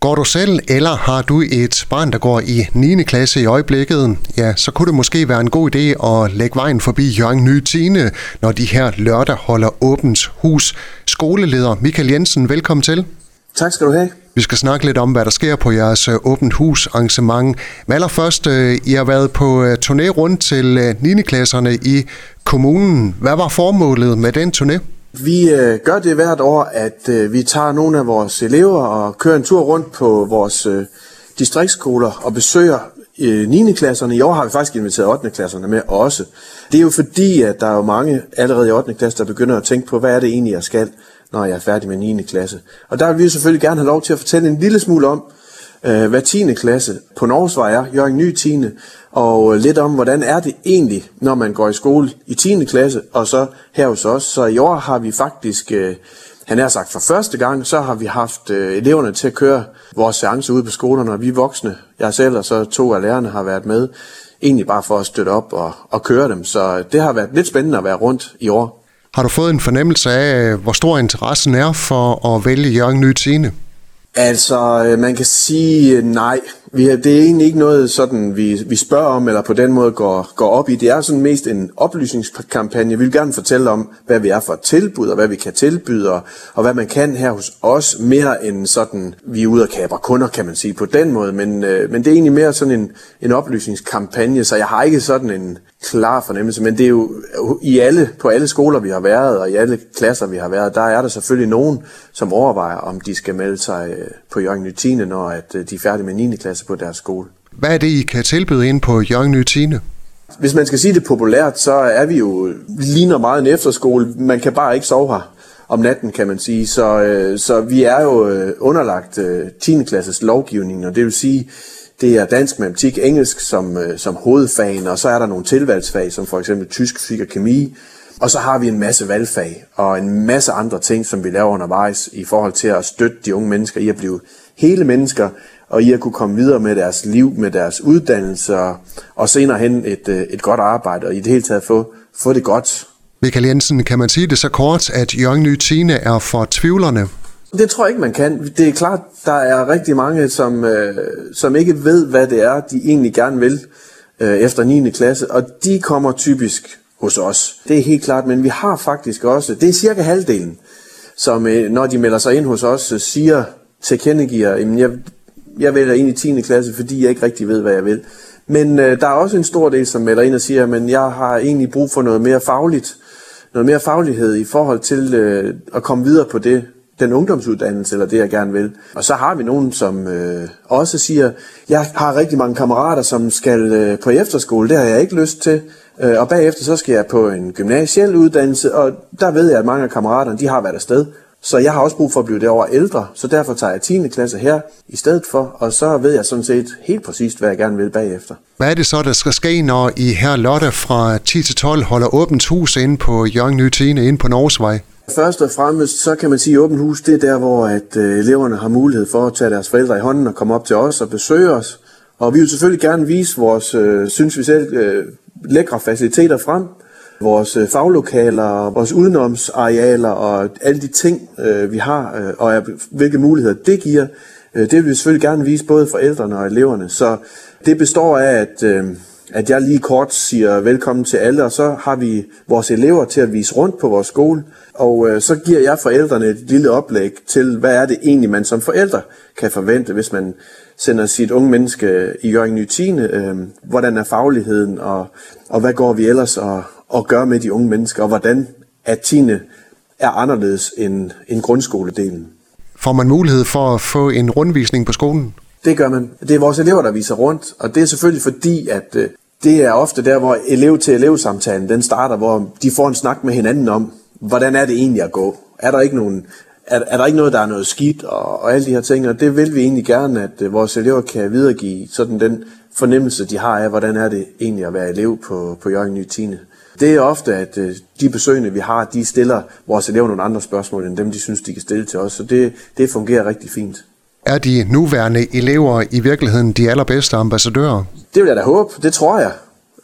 Går du selv, eller har du et barn, der går i 9. klasse i øjeblikket, ja, så kunne det måske være en god idé at lægge vejen forbi Jørgen Nye Tine, når de her lørdag holder åbent hus. Skoleleder Michael Jensen, velkommen til. Tak skal du have. Vi skal snakke lidt om, hvad der sker på jeres øh, åbent hus arrangement. Men allerførst, øh, I har været på øh, turné rundt til 9. klasserne i kommunen. Hvad var formålet med den turné? Vi øh, gør det hvert år, at øh, vi tager nogle af vores elever og kører en tur rundt på vores øh, distriktsskoler og besøger øh, 9. klasserne. I år har vi faktisk inviteret 8. klasserne med også. Det er jo fordi, at der er jo mange allerede i 8. klasse, der begynder at tænke på, hvad er det egentlig, jeg skal, når jeg er færdig med 9. klasse. Og der vil vi selvfølgelig gerne have lov til at fortælle en lille smule om, øh, hvad 10. klasse på Norgesvej er, Jørgen Ny 10. Og øh, lidt om, hvordan er det egentlig, når man går i skole i 10. klasse, og så her hos os. Så i år har vi faktisk, øh, han har sagt for første gang, så har vi haft øh, eleverne til at køre vores seance ude på skolerne, og vi voksne, jeg selv og så to af lærerne har været med, egentlig bare for at støtte op og, og køre dem. Så øh, det har været lidt spændende at være rundt i år. Har du fået en fornemmelse af, øh, hvor stor interessen er for at vælge Jørgen Ny Altså, øh, man kan sige øh, nej. Vi, det er egentlig ikke noget sådan, vi, vi spørger om, eller på den måde går, går op i. Det er sådan mest en oplysningskampagne. Vi vil gerne fortælle om, hvad vi er for et tilbud, og hvad vi kan tilbyde, og, og hvad man kan her hos os, mere end sådan, vi er ude og kaber kunder, kan man sige på den måde. Men, øh, men det er egentlig mere sådan en, en oplysningskampagne, så jeg har ikke sådan en klar fornemmelse. Men det er jo i alle, på alle skoler, vi har været, og i alle klasser, vi har været, der er der selvfølgelig nogen, som overvejer, om de skal melde sig øh, på Jørgen Nytine, når at øh, de er færdige med 9. klasse på deres skole. Hvad er det, I kan tilbyde ind på Jørgen Nytine? Hvis man skal sige det populært, så er vi jo ligner meget en efterskole. Man kan bare ikke sove her om natten, kan man sige. Så, øh, så vi er jo underlagt 10. klasses lovgivning, og det vil sige, det er dansk, matematik, engelsk som, som hovedfag, og så er der nogle tilvalgsfag, som for eksempel tysk, fysik og kemi, og så har vi en masse valgfag og en masse andre ting, som vi laver undervejs i forhold til at støtte de unge mennesker i at blive hele mennesker, og i at kunne komme videre med deres liv, med deres uddannelse, og senere hen et, øh, et godt arbejde, og i det hele taget få, få det godt. Michael Jensen, kan man sige det så kort, at Jørgen Nytine er for tvivlerne? Det tror jeg ikke, man kan. Det er klart, der er rigtig mange, som, øh, som ikke ved, hvad det er, de egentlig gerne vil øh, efter 9. klasse, og de kommer typisk hos os. Det er helt klart, men vi har faktisk også, det er cirka halvdelen, som øh, når de melder sig ind hos os, siger, tilkendegiver, at jeg, jeg vælger ind i 10. klasse, fordi jeg ikke rigtig ved, hvad jeg vil. Men øh, der er også en stor del, som melder ind og siger, at jeg har egentlig brug for noget mere fagligt, noget mere faglighed i forhold til øh, at komme videre på det, den ungdomsuddannelse, eller det jeg gerne vil. Og så har vi nogen, som øh, også siger, jeg har rigtig mange kammerater, som skal øh, på efterskole, det har jeg ikke lyst til. Øh, og bagefter så skal jeg på en gymnasiel uddannelse, og der ved jeg, at mange af kammeraterne, de har været afsted. Så jeg har også brug for at blive derovre ældre, så derfor tager jeg 10. klasse her i stedet for, og så ved jeg sådan set helt præcist, hvad jeg gerne vil bagefter. Hvad er det så, der skal ske, når I her Lotte fra 10 til 12 holder åbent hus inde på Jørgen Nytine, inde på Norgesvej? Først og fremmest, så kan man sige, at åbent hus, det er der, hvor at, øh, eleverne har mulighed for at tage deres forældre i hånden og komme op til os og besøge os. Og vi vil selvfølgelig gerne vise vores, øh, synes vi selv, øh, lækre faciliteter frem. Vores øh, faglokaler, vores udenomsarealer og alle de ting, øh, vi har, øh, og hvilke muligheder det giver, det vil vi selvfølgelig gerne vise både forældrene og eleverne. Så det består af, at, at jeg lige kort siger velkommen til alle, og så har vi vores elever til at vise rundt på vores skole, og så giver jeg forældrene et lille oplæg til, hvad er det egentlig, man som forældre kan forvente, hvis man sender sit unge menneske i Jørgen Nytine, øh, hvordan er fagligheden, og, og hvad går vi ellers og, og gør med de unge mennesker, og hvordan at 10. er anderledes end, end grundskoledelen. Får man mulighed for at få en rundvisning på skolen? Det gør man. Det er vores elever, der viser rundt, og det er selvfølgelig fordi, at øh, det er ofte der, hvor elev til elevsamtalen den starter, hvor de får en snak med hinanden om, hvordan er det egentlig at gå? Er der ikke nogen er, er der ikke noget, der er noget skidt og, og alle de her ting, og det vil vi egentlig gerne, at uh, vores elever kan videregive sådan den fornemmelse, de har af, hvordan er det egentlig at være elev på, på Jørgen Ny 10. Det er ofte, at uh, de besøgende, vi har, de stiller vores elever nogle andre spørgsmål, end dem, de synes, de kan stille til os, så det, det fungerer rigtig fint. Er de nuværende elever i virkeligheden de allerbedste ambassadører? Det vil jeg da håbe. Det tror jeg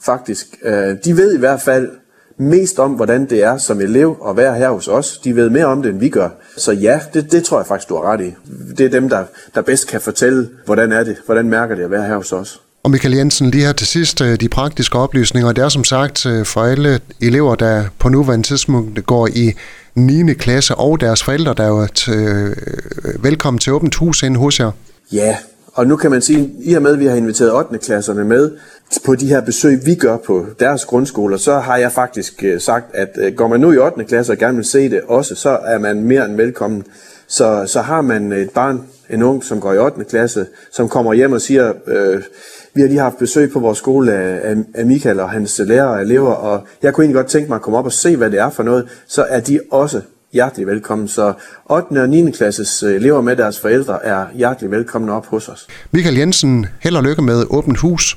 faktisk. Uh, de ved i hvert fald mest om, hvordan det er som elev at være her hos os. De ved mere om det, end vi gør. Så ja, det, det tror jeg faktisk, du har ret i. Det er dem, der, der bedst kan fortælle, hvordan er det, hvordan mærker det at være her hos os. Og Michael Jensen, lige her til sidst, øh, de praktiske oplysninger. Det er som sagt øh, for alle elever, der på nuværende tidspunkt går i 9. klasse, og deres forældre, der er jo et, øh, velkommen til åbent hus ind hos jer. Ja, og nu kan man sige, i og med at vi har inviteret 8. klasserne med på de her besøg, vi gør på deres grundskoler, så har jeg faktisk øh, sagt, at øh, går man nu i 8. klasse og gerne vil se det også, så er man mere end velkommen. Så, så har man et barn, en ung, som går i 8. klasse, som kommer hjem og siger, øh, vi har lige haft besøg på vores skole af, af Michael og hans lærere og elever, og jeg kunne egentlig godt tænke mig at komme op og se, hvad det er for noget, så er de også hjertelig velkommen. Så 8. og 9. klasses øh, elever med deres forældre er hjertelig velkommen op hos os. Michael Jensen, held og lykke med Åbent Hus.